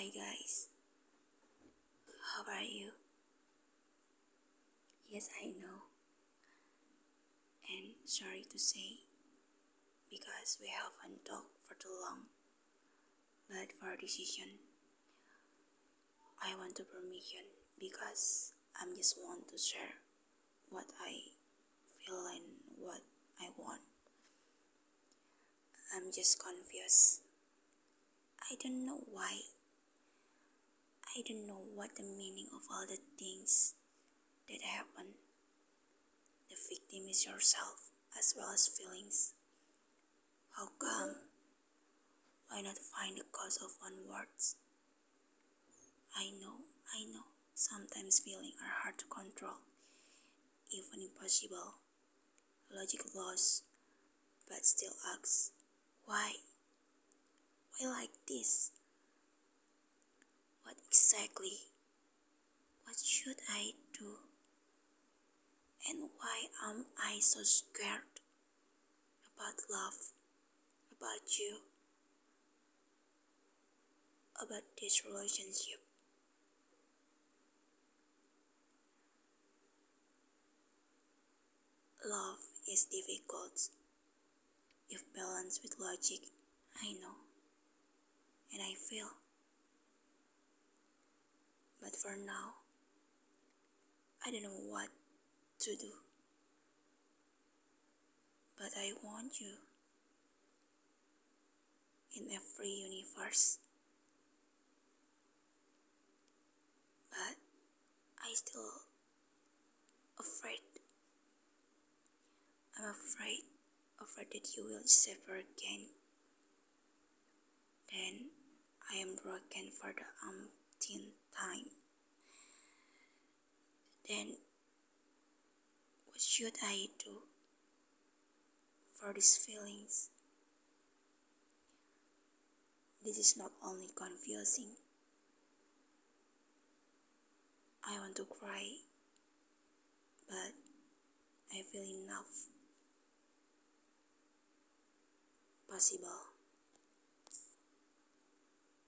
Hi guys, how are you? Yes, I know, and sorry to say, because we haven't talked for too long. But for decision, I want to permission because I'm just want to share what I feel and what I want. I'm just confused. I don't know why. I don't know what the meaning of all the things that happen. The victim is yourself as well as feelings. How come? Why not find the cause of one words? I know, I know, sometimes feelings are hard to control, even impossible. Logic lost, but still asks, why? Why like this? Exactly? What should I do? And why am I so scared about love, about you, about this relationship? Love is difficult if balanced with logic, I know, and I feel. But for now, I don't know what to do. But I want you in every universe. But I still afraid. I'm afraid, afraid that you will suffer again. Then I am broken for the umpteenth time. Then what should I do for these feelings? This is not only confusing. I want to cry, but I feel enough. Possible.